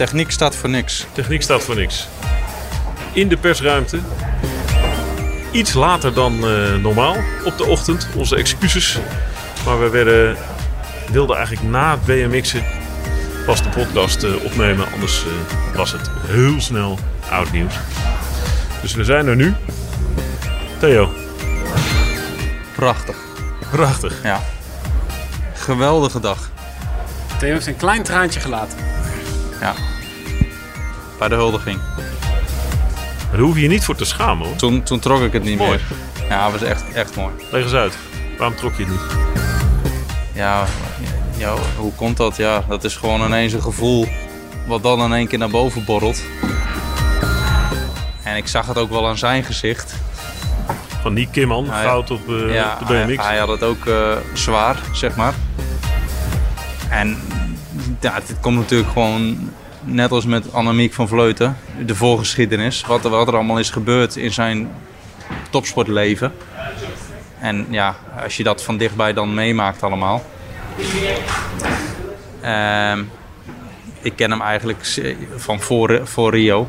Techniek staat voor niks. Techniek staat voor niks. In de persruimte. Iets later dan eh, normaal op de ochtend. Onze excuses. Maar we werden, wilden eigenlijk na het BMX'en pas de podcast eh, opnemen. Anders eh, was het heel snel oud nieuws. Dus we zijn er nu. Theo, Prachtig. prachtig. Ja. Geweldige dag. Theo heeft een klein traantje gelaten. Ja. Bij de huldiging. Daar hoef je je niet voor te schamen hoor. Toen, toen trok ik het niet Mooi. meer. Ja, het was echt, echt mooi. Leg eens uit. Waarom trok je het niet? Ja, ja, hoe komt dat? Ja, dat is gewoon ineens een gevoel wat dan in één keer naar boven borrelt. En ik zag het ook wel aan zijn gezicht. Van Nick Kimman, Hij- goud op, eh, ja, op de hij, BMX. hij had het ook eh, zwaar, zeg maar. En ja, dit komt natuurlijk gewoon, net als met Annemiek van Vleuten, de voorgeschiedenis. Wat er, wat er allemaal is gebeurd in zijn topsportleven. En ja, als je dat van dichtbij dan meemaakt allemaal. Ehm, ik ken hem eigenlijk van voor, voor Rio.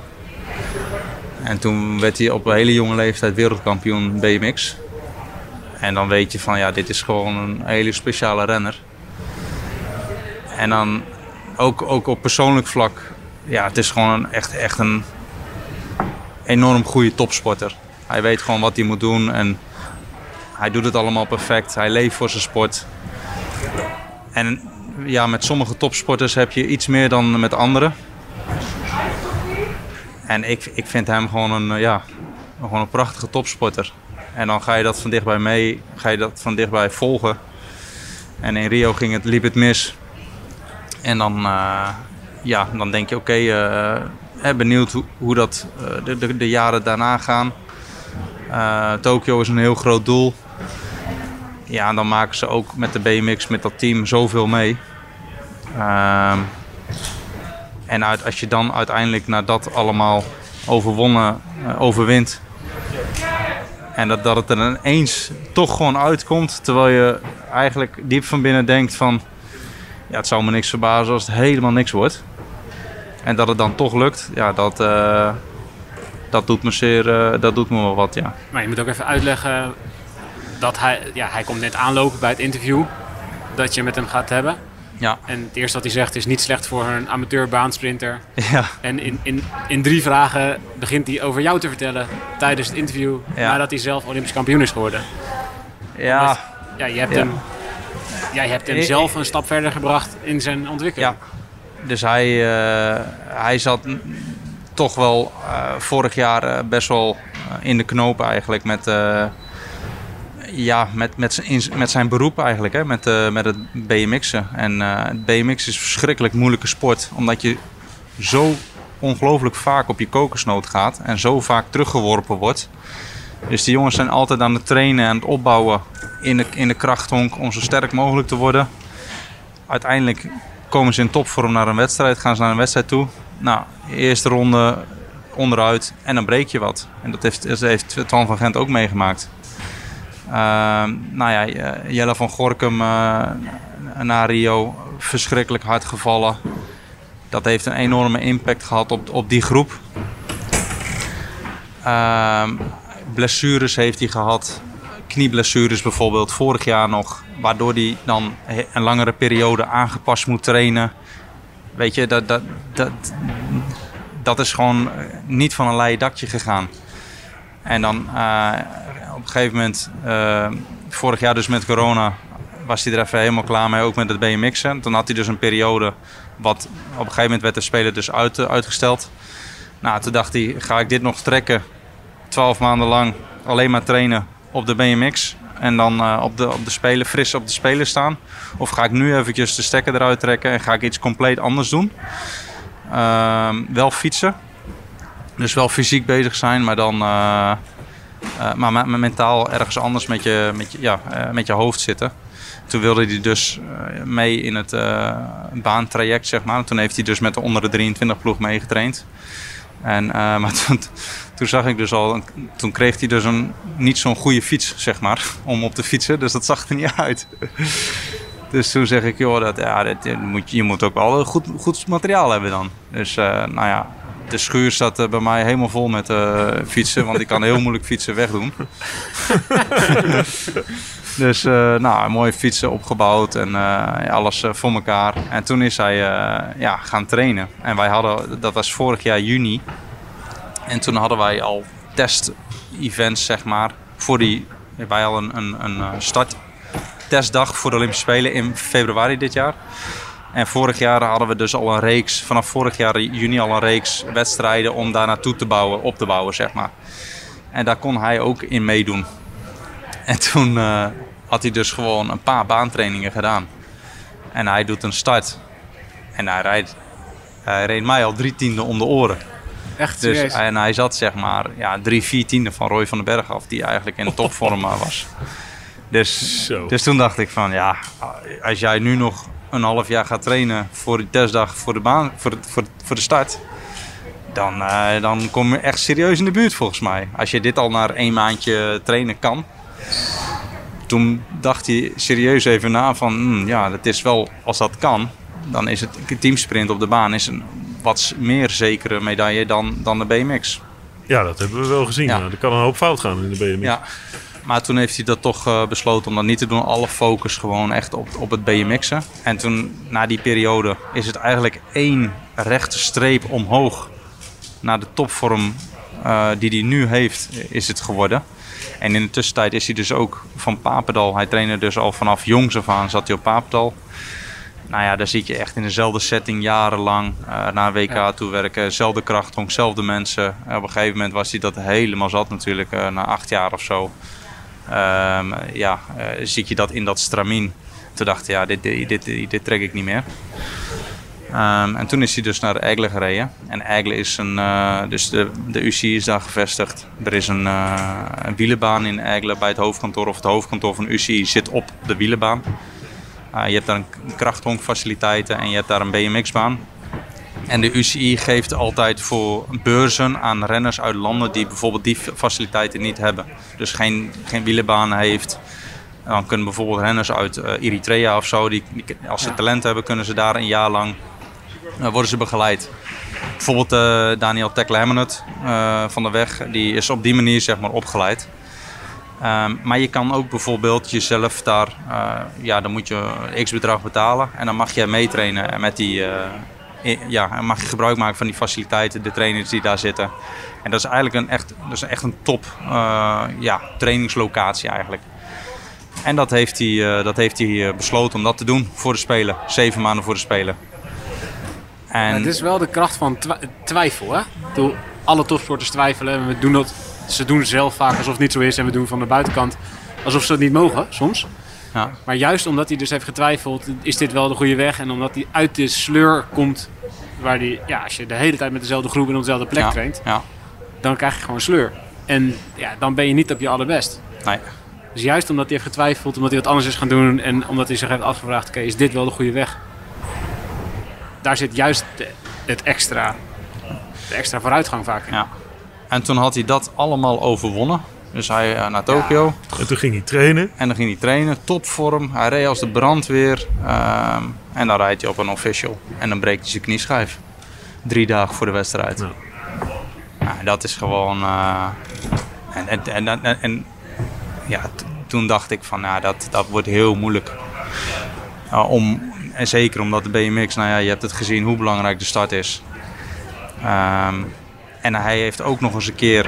En toen werd hij op een hele jonge leeftijd wereldkampioen BMX. En dan weet je van ja, dit is gewoon een hele speciale renner. En dan ook, ook op persoonlijk vlak, ja, het is gewoon een, echt, echt een enorm goede topsporter. Hij weet gewoon wat hij moet doen en hij doet het allemaal perfect. Hij leeft voor zijn sport. En ja, met sommige topsporters heb je iets meer dan met anderen. En ik, ik vind hem gewoon een, ja, gewoon een prachtige topsporter. En dan ga je dat van dichtbij mee, ga je dat van dichtbij volgen. En in Rio ging het, liep het mis. En dan, eh, ja, dan denk je, oké, eh, benieuwd hoe, dat eh, de, de, de jaren daarna gaan. Tokio is een heel groot doel. Ja, en dan maken ze ook met de BMX, met dat team, zoveel mee. Ehm, en als je dan uiteindelijk naar dat allemaal overwonnen, overwint. En dat, dat het er ineens toch gewoon uitkomt. Terwijl je eigenlijk diep van binnen denkt van... Ja, het zou me niks verbazen als het helemaal niks wordt. En dat het dan toch lukt. Ja, dat, eh, dat doet me zeer... eh, dat doet me wel wat, ja. Maar je moet ook even uitleggen dat hij, ja, hij komt net aanlopen bij het interview dat je met hem gaat hebben. Ja, En het eerste wat hij zegt is niet slecht voor een amateur baansprinter. ja, En in, in, in drie vragen begint hij over jou te vertellen tijdens het interview Ja. nadat hij zelf Olympisch kampioen is geworden. ja. Ja, je hebt hem, jij hebt hem Ik- zelf een stap verder gebracht in zijn ontwikkeling. Ja. Dus hij, eh, hij zat toch wel eh, vorig jaar eh, best wel eh, in de knoop eigenlijk met, eh, ja, met, met, met zijn beroep eigenlijk, hè, met, eh, met het BMX'en. En eh, het BMX is een verschrikkelijk moeilijke sport, omdat je zo ongelooflijk vaak op je kokosnoot gaat en zo vaak teruggeworpen wordt. Dus die jongens zijn altijd aan het trainen en het opbouwen in de, in de krachthonk om zo sterk mogelijk te worden. Uiteindelijk komen ze in topvorm naar een wedstrijd, gaan ze naar een wedstrijd toe. Nou, eerste ronde onderuit en dan breek je wat. En dat heeft, dat heeft Twan van Gent ook meegemaakt. Ehm, nou ja, eh, Jelle van Gorkum na Rio verschrikkelijk hard gevallen. Dat heeft een enorme impact gehad op, op die groep. Ehm, blessures heeft hij gehad. Knieblessures bijvoorbeeld, vorig jaar nog. Waardoor hij dan een langere periode aangepast moet trainen. Weet je, dat, dat, dat, dat is gewoon eh, niet van een leien dakje gegaan. En dan eh, op een gegeven moment, eh, vorig jaar dus met corona, was hij er even helemaal klaar mee, ook met het BMX'en. Toen had hij dus een periode, wat op een gegeven moment werd de speler dus uit, uitgesteld. Nou, toen dacht hij, ga ik dit nog trekken? 12 maanden lang alleen maar trainen op de BMX. en dan eh, op, de, op de speler, fris op de speler staan? Of ga ik nu eventjes de stekker eruit trekken en ga ik iets compleet anders doen? Ehm, wel fietsen. Dus wel fysiek bezig zijn, maar dan eh, maar me- me- mentaal ergens anders met je, met je, ja, met je hoofd zitten. Toen wilde hij dus mee in het baantraject, zeg maar. Toen heeft hij dus met de onder de 23 ploeg meegetraind. En, eh, maar toen, toen zag ik dus al, toen kreeg hij dus een niet zo'n goede fiets, zeg maar, om op te fietsen. Dus dat zag er niet uit. Dus toen zeg ik, joh, dat, ja, moet, je moet ook wel goed, goed materiaal hebben dan. Dus eh, nou ja, de schuur staat eh, bij mij helemaal vol met fietsen, want ik kan heel moeilijk fietsen wegdoen. Dus eh, nou, mooie fietsen opgebouwd en eh, alles eh, voor elkaar. En toen is hij ja, gaan trainen. En wij hadden, dat was vorig jaar juni. En toen hadden wij al test-events, zeg maar, voor die, wij al een, een, een eh, start testdag voor de Olympische Spelen in februari dit jaar. En vorig jaar hadden we dus al een reeks, vanaf vorig jaar juni al een reeks wedstrijden om daar naartoe te bouwen, op te bouwen, zeg maar. En daar kon hij ook in meedoen. En toen eh, had hij dus gewoon een paar baantrainingen gedaan. En hij doet een start. En hij, rijdt, hij reed mij al drie tienden om de oren. Echt Dus, serieus. en hij zat zeg maar ja, drie, vier tienden van Roy van den Berg af, die eigenlijk in topvorm eh, was. Dus, Zo. dus toen dacht ik van ja, als jij nu nog een half jaar gaat trainen voor de testdag voor de, baan, voor de, voor, voor de start, dan, eh, dan kom je echt serieus in de buurt volgens mij. Als je dit al naar één maandje trainen kan. Toen dacht hij serieus even na van hmm, ja, dat is wel, als dat kan, dan is het teamsprint op de baan is een wat meer zekere medaille dan, dan de BMX. Ja, dat hebben we wel gezien. Ja. Er kan een hoop fout gaan in de BMX. Ja. Maar toen heeft hij dat toch eh, besloten om dat niet te doen. Alle focus gewoon echt op, op het BMX'en. En toen, na die periode, is het eigenlijk één rechte streep omhoog naar de topvorm eh, die hij nu heeft, is het geworden. En in de tussentijd is hij dus ook van Papendal. Hij trainde dus al vanaf jongs af aan, zat hij op Papendal. Nou ja, daar zit je echt in dezelfde setting jarenlang eh, naar WK Ja. toe werken. Zelfde krachthonk, zelfde mensen. Eh, op een gegeven moment was hij dat helemaal zat natuurlijk, eh, na acht jaar of zo. Ehm, ja, zie je dat in dat stramien. Toen dacht hij, ja, dit, dit, dit, dit trek ik niet meer. Ehm, en toen is hij dus naar Egle gereden. En Egle is een, eh, dus de, de UCI is daar gevestigd. Er is een, eh, een wielenbaan in Egle bij het hoofdkantoor. Of het hoofdkantoor van UCI zit op de wielenbaan. Uh, je hebt daar een krachthonkfaciliteiten en je hebt daar een BMX-baan. En de UCI geeft altijd voor beurzen aan renners uit landen die bijvoorbeeld die faciliteiten niet hebben. Dus geen, geen wielenbaan heeft. Dan kunnen bijvoorbeeld renners uit eh, Eritrea of zo, die, die- als ze talent hebben, kunnen ze daar een jaar lang eh, worden ze begeleid. Bijvoorbeeld eh, Daniel Tekle-Hemmenet eh, van de weg, die is op die manier zeg maar opgeleid. Ehm, maar je kan ook bijvoorbeeld jezelf daar, eh, ja, dan moet je x bedrag betalen en dan mag je meetrainen met die, eh, ja, en mag je gebruik maken van die faciliteiten, de trainers die daar zitten. En dat is eigenlijk een echt, dat is echt een top eh, ja, trainingslocatie eigenlijk. En dat heeft hij, eh, dat heeft hij eh, besloten om dat te doen voor de Spelen, zeven maanden voor de Spelen. En Het is wel de kracht van twi- twijfel, hè? Bedoel, alle topsporters twijfelen en we doen dat. Ze doen zelf vaak alsof het niet zo is en we doen van de buitenkant alsof ze het niet mogen, soms. ja, Maar juist omdat hij dus heeft getwijfeld, is dit wel de goede weg. En omdat hij uit de sleur komt, waar die, ja, als je de hele tijd met dezelfde groep en op dezelfde plek ja, traint, ja, dan krijg je gewoon sleur. En ja, dan ben je niet op je allerbest. nee, Dus juist omdat hij heeft getwijfeld, omdat hij wat anders is gaan doen en omdat hij zich heeft afgevraagd, oké, is dit wel de goede weg? Daar zit juist de- het extra, de extra vooruitgang vaak in. ja. En toen had hij dat allemaal overwonnen. Dus hij eh, naar Tokio. En toen ging hij trainen. En dan ging hij trainen, topvorm. Hij reed als de brandweer. ehm, en dan rijdt hij op een official. En dan breekt hij zijn knieschijf. Drie dagen voor de wedstrijd. Ja. Nou, dat is gewoon... eh, en, en, en, en, en ja, toen dacht ik van, nou, dat, dat wordt heel moeilijk. Uh, om, en zeker omdat de BMX, nou ja, je hebt het gezien hoe belangrijk de start is. Ehm, en hij heeft ook nog eens een keer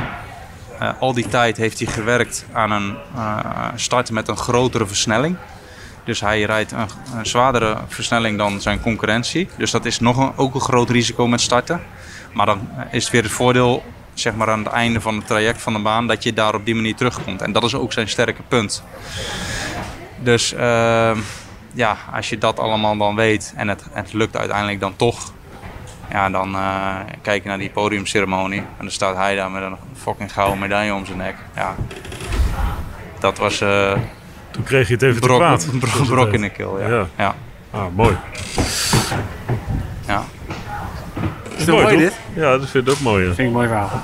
uh, al die tijd heeft hij gewerkt aan een uh, start met een grotere versnelling. Dus hij rijdt een, zwaardere versnelling dan zijn concurrentie. Dus dat is nog een, ook een groot risico met starten. Maar dan is het weer het voordeel zeg maar aan het einde van het traject van de baan, dat je daar op die manier terugkomt. En dat is ook zijn sterke punt. Dus ehm, ja, als je dat allemaal dan weet en het, het lukt uiteindelijk dan toch, ja, dan eh, kijk je naar die podiumceremonie en dan staat hij daar met een fucking gouden medaille om zijn nek. Ja, dat was eh Toen kreeg je het even te brok, kwaad. brok, brok in de keel. Ja. Ja. Ja. Ah, mooi. Ja. Is dat mooi dit? Ja, dat vind ik ook mooi. ja. Vind ik een mooi verhaal.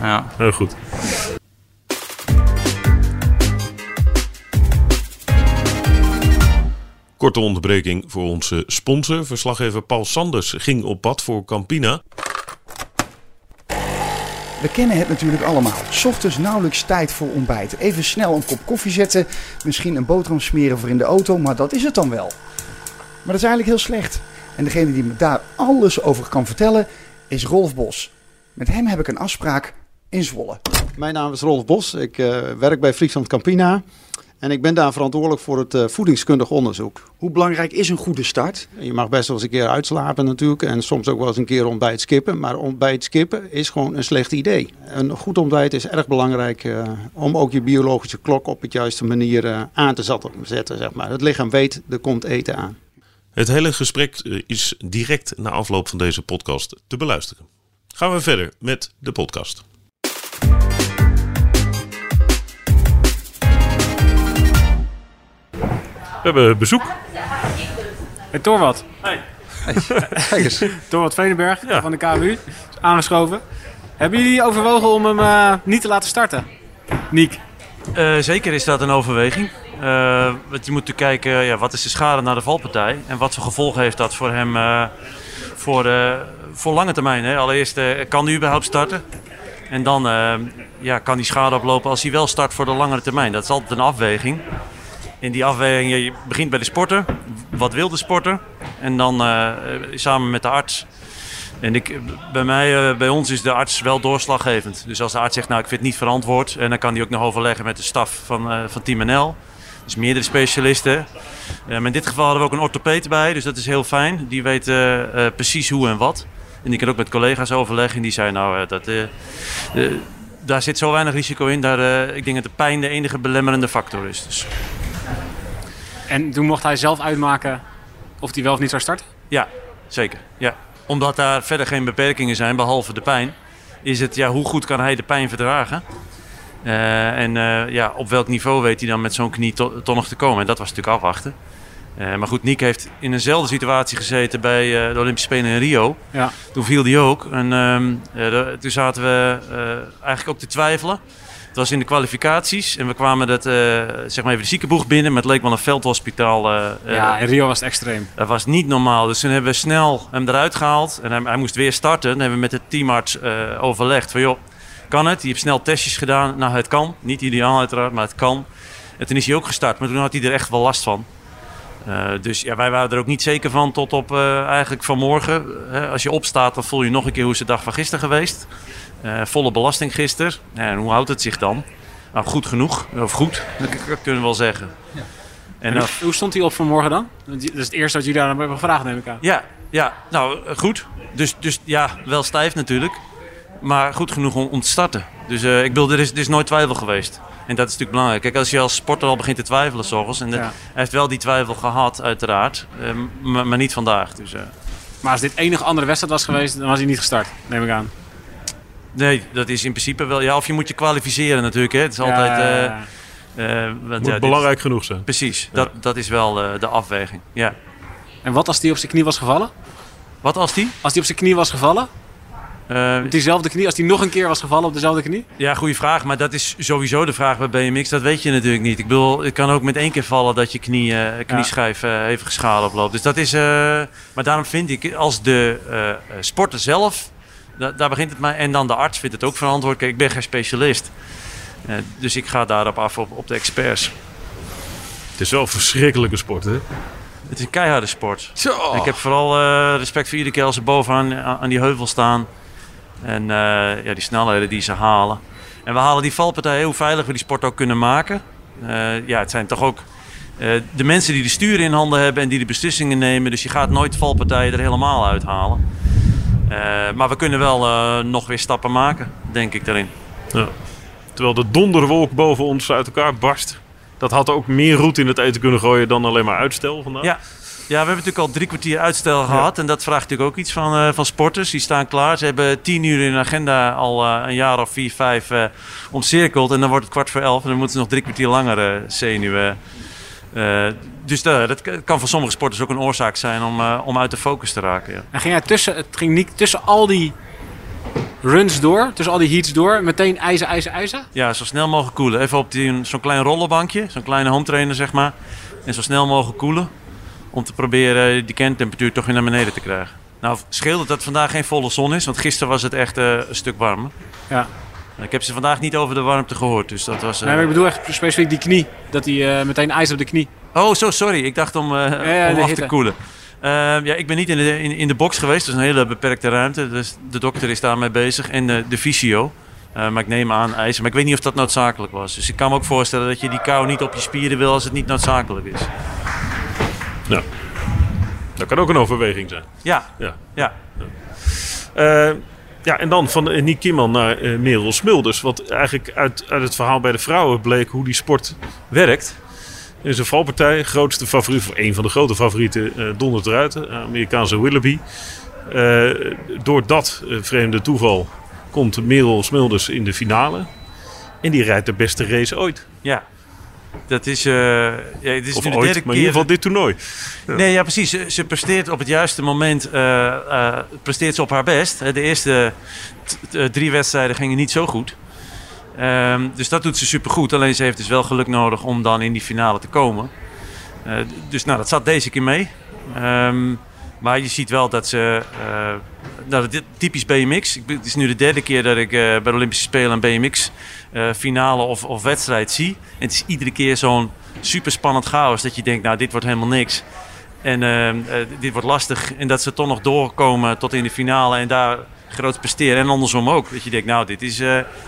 Ja. Heel goed. Korte onderbreking voor onze sponsor. Verslaggever Paul Sanders ging op pad voor Campina. We kennen het natuurlijk allemaal. Ochtends nauwelijks tijd voor ontbijt. Even snel een kop koffie zetten, misschien een boterham smeren voor in de auto, maar dat is het dan wel. Maar dat is eigenlijk heel slecht. En degene die me daar alles over kan vertellen is Rolf Bos. Met hem heb ik een afspraak in Zwolle. Mijn naam is Rolf Bos. Ik eh, werk bij Friesland Campina. En ik ben daar verantwoordelijk voor het eh, voedingskundig onderzoek. Hoe belangrijk is een goede start? Je mag best wel eens een keer uitslapen natuurlijk. En soms ook wel eens een keer ontbijt skippen. Maar ontbijt skippen is gewoon een slecht idee. Een goed ontbijt is erg belangrijk eh, om ook je biologische klok op het juiste manier eh, aan te zetten. Zeg maar. Het lichaam weet, er komt eten aan. Het hele gesprek is direct na afloop van deze podcast te beluisteren. Gaan we verder met de podcast. We hebben bezoek. Hey, Torwat. Kijk eens. Torwat Veenenberg Ja. van de KWU. Is aangeschoven. Hebben jullie overwogen om hem eh, niet te laten starten? Niek. Eh, zeker is dat een overweging. Eh, want je moet natuurlijk kijken, ja, wat is de schade na de valpartij? En wat voor gevolgen heeft dat voor hem eh, voor, eh, voor lange termijn? Hè? Allereerst, eh, kan hij überhaupt starten? En dan ja, kan hij schade oplopen als hij wel start voor de langere termijn. Dat is altijd een afweging. In die afweging, je begint bij de sporter. Wat wil de sporter? En dan eh, samen met de arts. En ik, bij, mij, eh, bij ons is de arts wel doorslaggevend. Dus als de arts zegt, nou ik vind het niet verantwoord. En dan kan hij ook nog overleggen met de staf van, eh, van Team NL. Dus meerdere specialisten. Maar in dit geval hadden we ook een orthopeet bij. Dus dat is heel fijn. Die weet precies hoe en wat. En die kan ook met collega's overleggen. En die zei, nou dat... daar zit zo weinig risico in. Daar, ik denk dat de pijn de enige belemmerende factor is. Dus En toen mocht hij zelf uitmaken of hij wel of niet zou starten? Ja, zeker. Ja. Omdat daar verder geen beperkingen zijn, behalve de pijn, is het ja, hoe goed kan hij de pijn verdragen? Eh, en eh, ja, op welk niveau weet hij dan met zo'n knie to- toch nog te komen? En dat was natuurlijk afwachten. Eh, maar goed, Nick heeft in eenzelfde situatie gezeten bij de Olympische Spelen in Rio. Ja. Toen viel hij ook. En ehm, eh, toen zaten we eigenlijk ook te twijfelen. Het was in de kwalificaties en we kwamen dat, eh, zeg maar even de ziekenboeg binnen. Maar het leek wel een veldhospitaal. eh, eh, ja, in Rio was het extreem. dat was niet normaal. Dus toen hebben we snel hem eruit gehaald. En hij, hij moest weer starten. Dan hebben we met de teamarts overlegd. Van joh, kan het? Die heeft snel testjes gedaan. Nou, het kan. Niet ideaal uiteraard, maar het kan. En toen is hij ook gestart. Maar toen had hij er echt wel last van. Eh, dus ja, wij waren er ook niet zeker van tot op eh, eigenlijk vanmorgen. Eh, als je opstaat, dan voel je nog een keer hoe is de dag van gisteren geweest. Volle belasting gisteren. Ja, en hoe houdt het zich dan? Nou, goed genoeg. Of goed, dat, kunnen we wel zeggen. En En hoe, stond hij op vanmorgen dan? Dat is het eerste wat jullie daar hebben gevraagd, neem ik aan. Ja, ja, nou goed. Dus, dus ja, wel stijf natuurlijk. Maar goed genoeg om, om te starten. Dus ik bedoel, er is, er is nooit twijfel geweest. En dat is natuurlijk belangrijk. Kijk, als je als sporter al begint te twijfelen s ochtends, En de- Ja. hij heeft wel die twijfel gehad, uiteraard. eh, maar, maar niet vandaag. Dus, eh, Maar als dit enige andere wedstrijd was geweest, dan was hij niet gestart, neem ik aan. nee, dat is in principe wel... Ja, of je moet je kwalificeren natuurlijk. Hè. Het is altijd... Ja, eh, eh, want, Moet ja, dit- belangrijk genoeg zijn. Precies, dat, dat is wel eh, de afweging. Ja. En wat als hij op zijn knie was gevallen? Wat als die? Als hij op zijn knie was gevallen, Eh, op diezelfde knie, als hij nog een keer was gevallen op dezelfde knie? Ja, goede vraag. Maar dat is sowieso de vraag bij BMX. Dat weet je natuurlijk niet. Ik bedoel, het kan ook met één keer vallen dat je knie, eh, knieschijf eh, even schade oploopt. Dus dat is... eh, maar daarom vind ik, als de sporter zelf... da- daar begint het mij. En dan de arts vindt het ook verantwoord. Kijk, ik ben geen specialist. Eh, dus ik ga daarop af op, op de experts. Het is wel een verschrikkelijke sport, hè? Het is een keiharde sport. Ik heb vooral eh, respect voor iedere keer als ze bovenaan aan, aan die heuvel staan. En eh, ja, die snelheden die ze halen. En we halen die valpartijen, hoe veilig we die sport ook kunnen maken. Eh, ja, het zijn toch ook eh, de mensen die de sturen in handen hebben en die de beslissingen nemen. Dus je gaat nooit valpartijen er helemaal uithalen. Maar we kunnen wel nog weer stappen maken, denk ik daarin. Ja. Terwijl de donderwolk boven ons uit elkaar barst. Dat had ook meer roet in het eten kunnen gooien dan alleen maar uitstel vandaag. Ja. Ja, we hebben natuurlijk al drie kwartier uitstel gehad. En dat vraagt natuurlijk ook iets van, eh, van sporters. Die staan klaar. Ze hebben tien uur in hun agenda al eh, een jaar of vier, vijf eh omcirkeld. En dan wordt het kwart voor elf. En dan moeten ze nog drie kwartier langer zenuwen. Dus da- dat kan voor sommige sporters ook een oorzaak zijn om, om uit de focus te raken. Ja. En ging hij tussen, het ging niet tussen al die runs door, tussen al die heats door, meteen ijzer, ijzer, ijzer? Ja, zo snel mogelijk koelen. Even op die- zo'n klein rollenbankje, zo'n kleine home trainer zeg maar. En zo snel mogelijk koelen. Om te proberen die kerntemperatuur toch weer naar beneden te krijgen. Nou, scheelt het dat vandaag geen volle zon is, want gisteren was het echt eh, een stuk warmer. Ja. Ik heb ze vandaag niet over de warmte gehoord, dus dat was... eh, Nee, maar ik bedoel echt specifiek die knie. Dat hij eh, meteen ijzer op de knie. Oh, zo, sorry. Ik dacht om, eh, ja, om de af hitte. te koelen. Eh, ja, ik ben niet in de, in, in de box geweest. Dat is een hele beperkte ruimte. Dus de dokter is daarmee bezig. En de, de fysio. Eh, maar ik neem aan ijzer. Maar ik weet niet of dat noodzakelijk was. Dus ik kan me ook voorstellen dat je die kou niet op je spieren wil als het niet noodzakelijk is. Nou, dat kan ook een overweging zijn. Ja, Ja. ja. Eh, ja, en dan van eh, Niek Kimman naar eh Merel Smulders. Wat eigenlijk uit, uit het verhaal bij de vrouwen bleek hoe die sport werkt. In zijn valpartij, grootste favoriet, of een van de grote favorieten, eh dondert eruit. de Amerikaanse Willoughby. Eh, door dat eh, vreemde toeval komt Merel Smulders in de finale. En die rijdt de beste race ooit. ja. Dat is, eh, ja, het is Of nu de ooit, derde maar in ieder keer... geval dit toernooi. Nee, ja, precies. Ze, ze presteert op het juiste moment eh, presteert ze op haar best. De eerste drie wedstrijden gingen niet zo goed. Ehm, dus dat doet ze supergoed. Alleen ze heeft dus wel geluk nodig om dan in die finale te komen. Dus nou, dat zat deze keer mee. Ehm, maar je ziet wel dat ze... eh, nou, typisch BMX. Het is nu de derde keer dat ik eh, bij de Olympische Spelen een BMX eh, of, of wedstrijd zie. En het is iedere keer zo'n super spannend chaos dat je denkt, nou dit wordt helemaal niks. En dit wordt lastig. En dat ze toch nog doorkomen tot in de finale en daar groot presteren. En andersom ook. Dat je denkt, nou dit, is,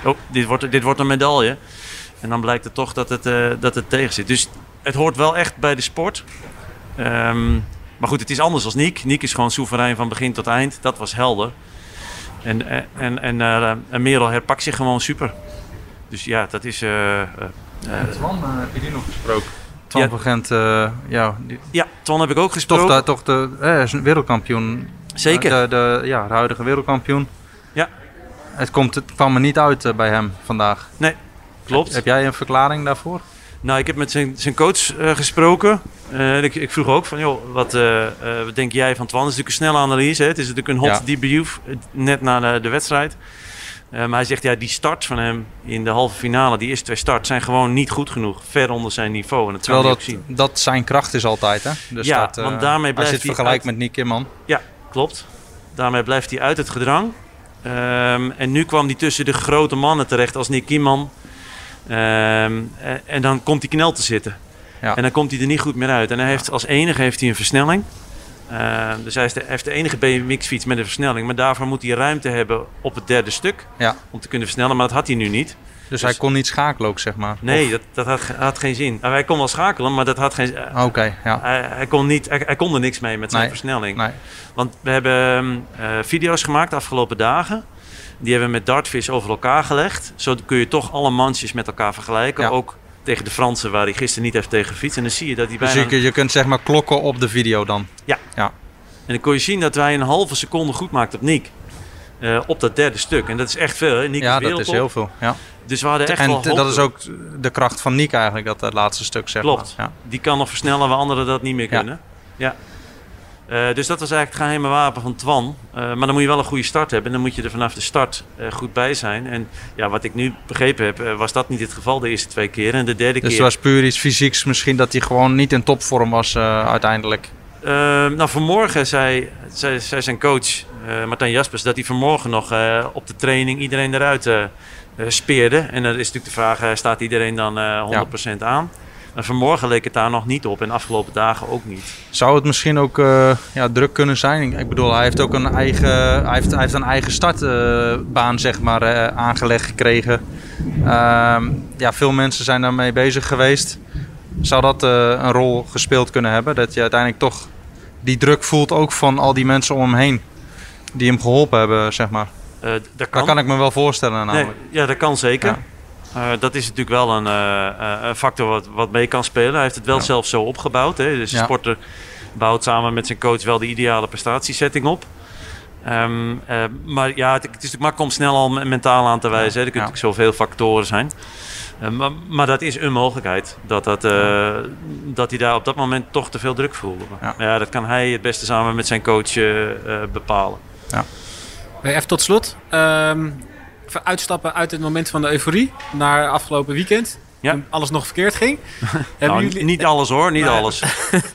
oh, dit, wordt, dit wordt een medaille. En dan blijkt het toch dat het, dat het tegen zit. Dus het hoort wel echt bij de sport. Ehm, maar goed, het is anders als Niek. Niek is gewoon soeverein van begin tot eind. Dat was helder. En, eh, en, en, eh, en Merel herpakt zich gewoon super. Dus ja, dat is... eh, eh, eh, Twan, heb je die nog gesproken? Twan Ja. van Gent, eh, ja, die, ja, Twan heb ik ook toch, gesproken. de, toch de, eh, is een wereldkampioen. Zeker. De, de, ja, de huidige wereldkampioen. Ja. Het, komt, het kwam er niet uit eh, bij hem vandaag. Nee, klopt. Heb, heb jij een verklaring daarvoor? Nou, ik heb met zijn, zijn coach eh, gesproken. Eh, ik, ik vroeg ook van, joh, wat, eh, wat denk jij van Twan? Het is natuurlijk een snelle analyse. Hè? Het is natuurlijk een hot Ja. debrief, net na de, de wedstrijd. Maar hij zegt, ja, die start van hem in de halve finale, die eerste twee starts, zijn gewoon niet goed genoeg. Ver onder zijn niveau. En dat Terwijl dat, zien. dat zijn kracht is altijd, hè? Dus Ja, eh, want daarmee Als blijft je het hij vergelijkt uit- met Nick Kimman. Ja, klopt. Daarmee blijft hij uit het gedrang. Ehm, en nu kwam hij tussen de grote mannen terecht als Nick Kieman. Ehm, en, en dan komt hij knel te zitten. Ja. En dan komt hij er niet goed meer uit. En hij heeft, als enige heeft hij een versnelling. Ehm, dus hij heeft de enige BMX-fiets met een versnelling. Maar daarvoor moet hij ruimte hebben op het derde stuk. Ja. Om te kunnen versnellen. Maar dat had hij nu niet. Dus, hij kon niet schakelen ook, zeg maar. Nee, Of- dat, dat had, ge- had geen zin. Nou, hij kon wel schakelen, maar dat had geen zin. Oké, ja. Hij, hij, kon niet, hij, hij kon er niks mee met zijn Nee. versnelling. Nee. Want we hebben eh, video's gemaakt de afgelopen dagen. Die hebben we met Dartfish over elkaar gelegd. Zo kun je toch alle mansjes met elkaar vergelijken. Ja. Ook tegen de Fransen, waar hij gisteren niet heeft tegen gefietst. En dan zie je dat hij Dus bijna... je, je kunt zeg maar klokken op de video dan. Ja. Ja. En dan kon je zien dat hij een halve seconde goed maakt op Nick. Eh, op dat derde stuk. En dat is echt veel. Hè? Nick Ja, dat is heel veel. Ja. Dus we hadden echt En wel dat is ook de kracht van Nick eigenlijk, dat eh, laatste stuk zeg Klopt. maar. Ja. Die kan nog versnellen waar anderen dat niet meer Ja. kunnen. Ja. Eh, dus dat was eigenlijk het geheime wapen van Twan. Eh, maar dan moet je wel een goede start hebben. En dan moet je er vanaf de start eh, goed bij zijn. En ja, wat ik nu begrepen heb, was dat niet het geval de eerste twee keer. En de derde Dus keer... het was puur iets fysieks misschien dat hij gewoon niet in topvorm was uiteindelijk. Eh, nou, vanmorgen zei, zei, zei zijn coach Martijn Jaspers dat hij vanmorgen nog op de training iedereen eruit speerde. En dan is natuurlijk de vraag, staat iedereen dan eh 100% aan? Maar vanmorgen leek het daar nog niet op en de afgelopen dagen ook niet. Zou het misschien ook eh, ja, druk kunnen zijn? Ik bedoel, hij heeft ook een eigen, hij heeft, hij heeft een eigen startbaan zeg maar, eh, aangelegd gekregen. Ehm, ja, veel mensen zijn daarmee bezig geweest. Zou dat eh, een rol gespeeld kunnen hebben? Dat je uiteindelijk toch die druk voelt ook van al die mensen om hem heen. die hem geholpen hebben, zeg maar. Dat Dat kan. kan ik me wel voorstellen Nee, namelijk. ja, dat kan zeker. Ja. Eh, dat is natuurlijk wel een, eh, eh, een factor wat, wat mee kan spelen. Hij heeft het wel Ja. zelf zo opgebouwd. Hè? Dus de Ja. sporter bouwt samen met zijn coach wel de ideale prestatiesetting op. Ehm, eh, maar ja, het, het is natuurlijk makkelijk om snel al me- mentaal aan te wijzen. Hè? Er kunnen Ja. natuurlijk zoveel factoren zijn. Maar, maar dat is een mogelijkheid. Dat, dat, eh, dat hij daar op dat moment toch te veel druk voelde. Ja. ja. dat kan hij het beste samen met zijn coach bepalen. Hey, Even tot slot. Ehm, even uitstappen uit het moment van de euforie naar afgelopen weekend. Ja. Toen alles nog verkeerd ging. Nou, jullie, Niet alles hoor, niet alles.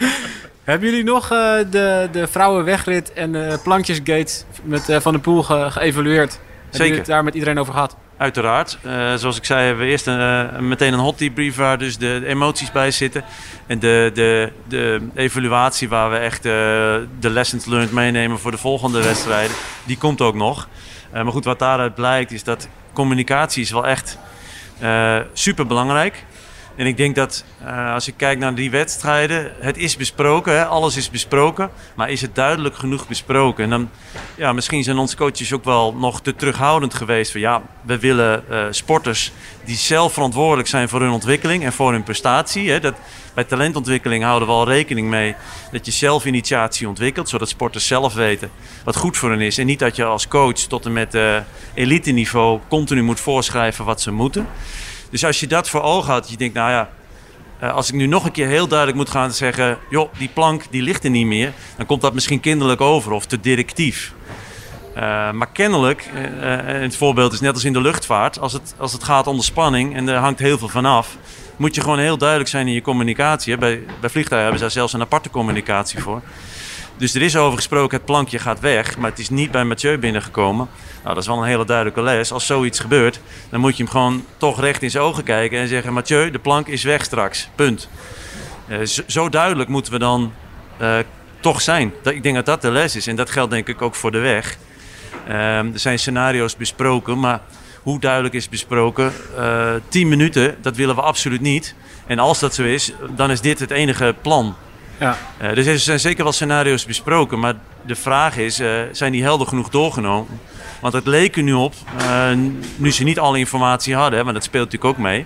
hebben jullie nog eh, de, de vrouwenwegrit en de plankjesgate met eh, Van der Poel ge- geëvalueerd? Hebben jullie Zeker. het daar met iedereen over gehad? Uiteraard. Eh, zoals ik zei, hebben we eerst een, eh, meteen een hot debrief waar dus de, emoties bij zitten. En de, de, de evaluatie waar we echt eh, de lessons learned meenemen voor de volgende wedstrijden. Die komt ook nog. Maar goed, wat daaruit blijkt is dat communicatie is wel echt super belangrijk. En ik denk dat eh, als ik kijk naar die wedstrijden, het is besproken, alles is besproken. Maar is het duidelijk genoeg besproken? En dan, ja, misschien zijn onze coaches ook wel nog te terughoudend geweest. Van ja, we willen eh, sporters die zelf verantwoordelijk zijn voor hun ontwikkeling en voor hun prestatie. Hè. Dat, bij talentontwikkeling houden we al rekening mee dat je zelf initiatie ontwikkelt, zodat sporters zelf weten wat goed voor hen is. En niet dat je als coach tot en met eh elite niveau continu moet voorschrijven wat ze moeten. Dus als je dat voor ogen had, je denkt, nou ja, eh, als ik nu nog een keer heel duidelijk moet gaan zeggen, joh, die plank die ligt er niet meer, dan komt dat misschien kinderlijk over of te directief. Eh, maar kennelijk, eh, het voorbeeld is net als in de luchtvaart, als het, als het gaat om de spanning en er hangt heel veel vanaf, moet je gewoon heel duidelijk zijn in je communicatie. Bij, bij vliegtuigen hebben ze daar zelfs een aparte communicatie voor. Dus er is over gesproken, het plankje gaat weg, maar het is niet bij Mathieu binnengekomen. Nou, dat is wel een hele duidelijke les. Als zoiets gebeurt, dan moet je hem gewoon toch recht in zijn ogen kijken en zeggen: Mathieu, de plank is weg straks. Punt. Eh, zo, duidelijk moeten we dan eh, toch zijn. Ik denk dat dat de les is. En dat geldt denk ik ook voor de weg. Ehm, er zijn scenario's besproken, maar hoe duidelijk is besproken? Eh 10 minuten, dat willen we absoluut niet. En als dat zo is, dan is dit het enige plan. Ja. Eh, dus er zijn zeker wel scenario's besproken, maar de vraag is, eh, zijn die helder genoeg doorgenomen? Want het leek er nu op, eh, nu ze niet alle informatie hadden, hè, maar dat speelt natuurlijk ook mee.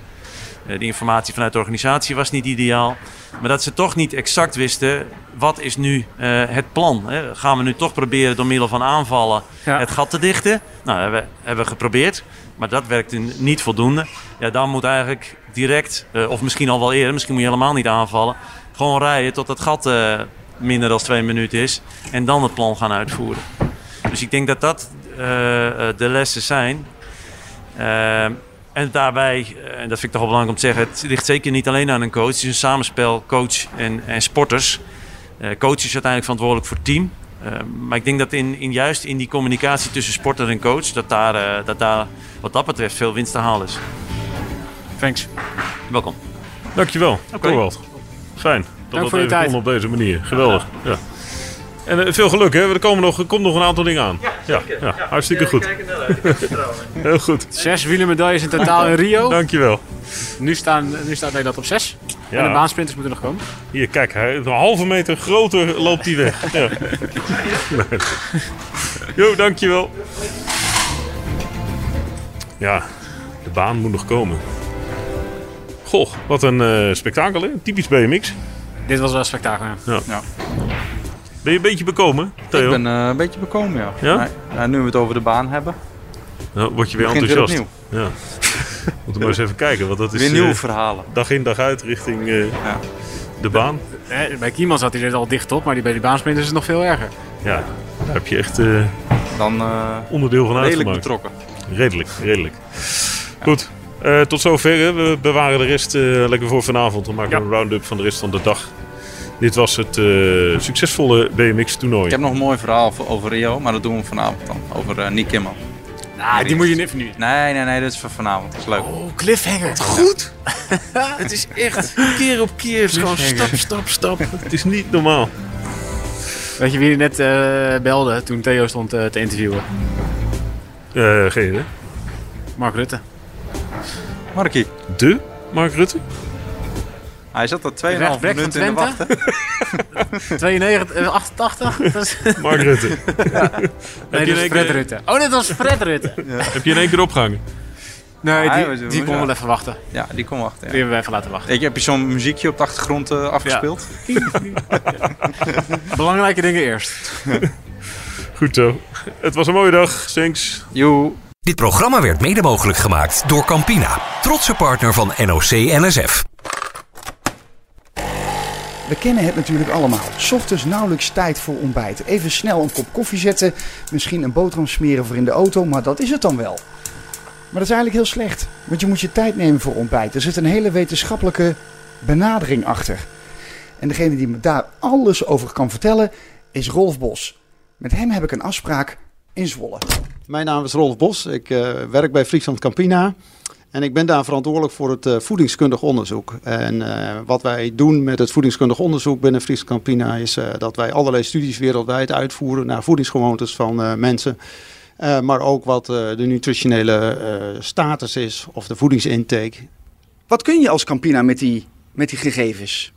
De informatie vanuit de organisatie was niet ideaal. Maar dat ze toch niet exact wisten, wat is nu het plan? Hè? Gaan we nu toch proberen door middel van aanvallen Ja. het gat te dichten? Nou, hebben we, hebben we geprobeerd, maar dat werkte niet voldoende. Ja, dan moet eigenlijk direct, of misschien al wel eerder, misschien moet je helemaal niet aanvallen. Gewoon rijden tot het gat eh, minder dan twee minuten is. En dan het plan gaan uitvoeren. Dus ik denk dat dat eh, eh, de lessen zijn. En daarbij, en dat vind ik toch wel belangrijk om te zeggen, het ligt zeker niet alleen aan een coach. Het is een samenspel coach en, en sporters. Coach is uiteindelijk verantwoordelijk voor het team. Maar ik denk dat in, in juist in die communicatie tussen sporter en coach, dat daar, dat daar wat dat betreft veel winst te halen is. Thanks. Welkom. Dankjewel, Oké. Torwald. Fijn dat Dank voor je even tijd. kon op deze manier. Geweldig. Ja. En eh, veel geluk, hè? Er komen nog, er komt nog een aantal dingen aan. Ja, ja, hartstikke goed. Heel goed. Zes wielermedailles in totaal in Rio. Dankjewel. Nu, staan, nu staat Nederland op zes. En de baansprinters moeten nog komen. hier, kijk, hij, een halve meter groter loopt hij weg. Ja. Nee. Jo, dankjewel. Ja, de baan moet nog komen. Goh, wat een eh, spektakel, hè? Typisch BMX. Dit was wel een spektakel. Ja. Ja. Ben je een beetje bekomen, Theo? Ik ben eh, een beetje bekomen, ja. Ja? Nu we het over de baan hebben. Nou, word je weer Begint weer enthousiast. Ja. Moeten we maar eens even kijken, want dat is Weer nieuwe eh, verhalen. dag in dag uit richting eh, Ja. de baan. Eh, Bij Kieman zat hij er al dicht op, maar die bij die baansprinters is het nog veel erger. Ja, daar heb je echt eh, Dan eh, onderdeel van redelijk uitgemaakt. betrokken. Redelijk, redelijk. Goed, eh, tot zover. hè. We bewaren de rest eh, lekker voor vanavond. We maken Ja. een round-up van de rest van de dag. Dit was het eh, succesvolle BMX-toernooi. Ik heb nog een mooi verhaal over- Rio, maar dat doen we vanavond dan. Over eh Nick Kimmel. Nou, die moet je niet nu. Nee, nee, nee, dat is voor vanavond. Dat is leuk. Oh, cliffhanger. Goed! het is echt keer op keer. Het is gewoon stap, stap, stap. Het is niet normaal. Weet je wie net eh, belde toen Theo stond te interviewen? Eh, geen idee. Mark Rutte. Markie, De Mark Rutte? hij zat er 2,5 Rechtsback van minuten in Twente. wachten. 92, eh, 88? Dat is- Mark Rutte. nee, je dat is Fred keer- Rutte. Oh, dit was Fred Rutte. Heb je in één keer opgehangen? Nee, Ah, die, die kon ja. wel even wachten. Ja, die kon wachten. Die Ja. hebben we even laten wachten. Ik heb je zo'n muziekje op de achtergrond eh, afgespeeld. Belangrijke dingen eerst. Goed zo. Het was een mooie dag. Thanks. Joe. Dit programma werd mede mogelijk gemaakt door Campina, trotse partner van NOC NSF. We kennen het natuurlijk allemaal. Ochtends nauwelijks tijd voor ontbijt. Even snel een kop koffie zetten, misschien een boterham smeren voor in de auto, maar dat is het dan wel. Maar dat is eigenlijk heel slecht, want je moet je tijd nemen voor ontbijt. Er zit een hele wetenschappelijke benadering achter. En degene die me daar alles over kan vertellen is Rolf Bos. Met hem heb ik een afspraak in Zwolle. Mijn naam is Rolf Bos. Ik eh, werk bij Friesland Campina. En ik ben daar verantwoordelijk voor het eh, voedingskundig onderzoek. En eh, wat wij doen met het voedingskundig onderzoek binnen Friesland Campina is dat wij allerlei studies wereldwijd uitvoeren naar voedingsgewoontes van mensen. Maar ook wat de nutritionele status is of de voedingsintake. Wat kun je als Campina met die, met die gegevens?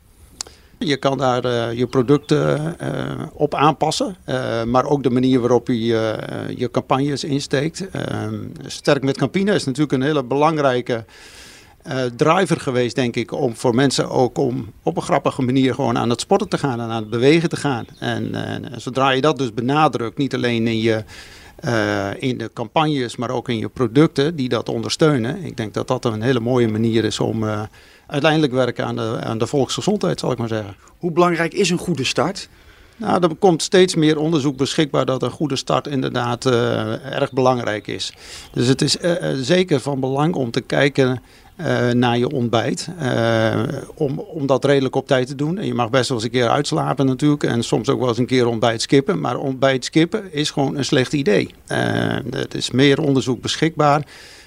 Je kan daar eh, je producten eh, op aanpassen, eh, maar ook de manier waarop je je campagnes insteekt. Ehm, Sterk met Campina is natuurlijk een hele belangrijke driver geweest, denk ik, om voor mensen ook om op een grappige manier gewoon aan het sporten te gaan en aan het bewegen te gaan. En, zodra je dat dus benadrukt, niet alleen in je in de campagnes, maar ook in je producten die dat ondersteunen. Ik denk dat dat een hele mooie manier is om uiteindelijk werken aan de, aan de volksgezondheid, zal ik maar zeggen. Hoe belangrijk is een goede start? Nou, er komt steeds meer onderzoek beschikbaar dat een goede start inderdaad eh, erg belangrijk is. Dus het is eh, eh, zeker van belang om te kijken naar je ontbijt. om, om dat redelijk op tijd te doen. En je mag best wel eens een keer uitslapen natuurlijk. En soms ook wel eens een keer ontbijt skippen. Maar ontbijt skippen is gewoon een slecht idee. Er is meer onderzoek beschikbaar.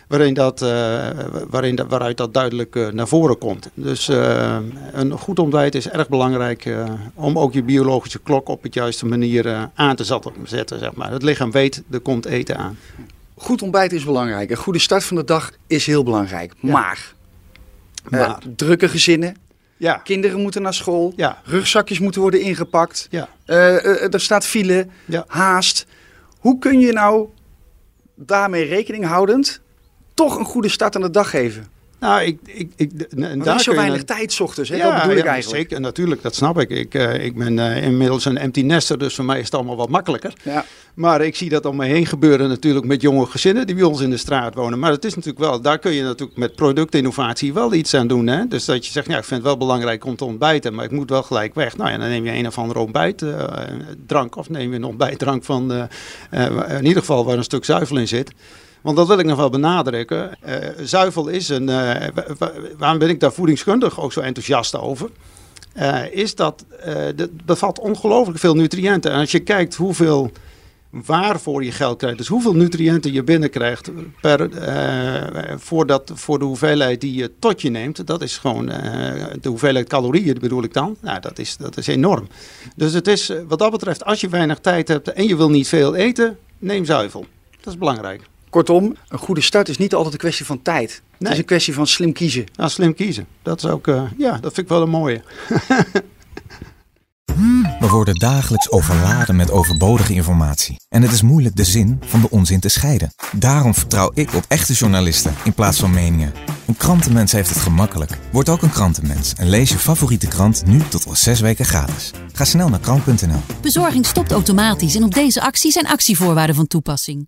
Waarin dat, eh, waarin dat, waaruit dat duidelijk eh, naar voren komt. Dus eh, een goed ontbijt is erg belangrijk om ook je biologische klok op het juiste manier aan te zetten. zeg maar. Het lichaam weet, er komt eten aan. Goed ontbijt is belangrijk. Een goede start van de dag is heel belangrijk. Maar, Maar. drukke gezinnen, Ja, kinderen moeten naar school, ja, rugzakjes moeten worden ingepakt, ja. er staat file, haast. Hoe kun je nou daarmee rekening houdend toch een goede start aan de dag geven? Nou, ik, ik, ik, en daar is zo weinig tijd ochtends, hè? Ja, dat bedoel ik ja, eigenlijk. Zeker, natuurlijk, dat snap ik. Ik, eh, ik ben eh, inmiddels een empty nester, dus voor mij is het allemaal wat makkelijker. Ja. Maar ik zie dat om me heen gebeuren natuurlijk met jonge gezinnen die bij ons in de straat wonen. Maar het is natuurlijk wel, daar kun je natuurlijk met productinnovatie wel iets aan doen. Hè? Dus dat je zegt, ja, ik vind het wel belangrijk om te ontbijten, maar ik moet wel gelijk weg. Nou ja, dan neem je een of andere ontbijtdrank of neem je een ontbijtdrank van, eh, eh, in ieder geval waar een stuk zuivel in zit. Want dat wil ik nog wel benadrukken. Eh, zuivel is een. eh, wa- wa- waarom ben ik daar voedingskundig ook zo enthousiast over? Eh, is dat dat bevat ongelooflijk veel nutriënten. En als je kijkt hoeveel waarvoor je geld krijgt, dus hoeveel nutriënten je binnenkrijgt per, voor, dat, voor de hoeveelheid die je tot je neemt, dat is gewoon de hoeveelheid calorieën bedoel ik dan. Nou, dat is, dat is enorm. Dus het is wat dat betreft, als je weinig tijd hebt en je wil niet veel eten, neem zuivel. Dat is belangrijk. Kortom, een goede start is niet altijd een kwestie van tijd. Het Nee. is een kwestie van slim kiezen. Nou, slim kiezen. Dat is ook, eh, ja, dat vind ik wel een mooie. We worden dagelijks overladen met overbodige informatie. En het is moeilijk de zin van de onzin te scheiden. Daarom vertrouw ik op echte journalisten in plaats van meningen. Een krantenmens heeft het gemakkelijk. Word ook een krantenmens en lees je favoriete krant nu tot al zes weken gratis. Ga snel naar krant.nl. Bezorging stopt automatisch en op deze actie zijn actievoorwaarden van toepassing.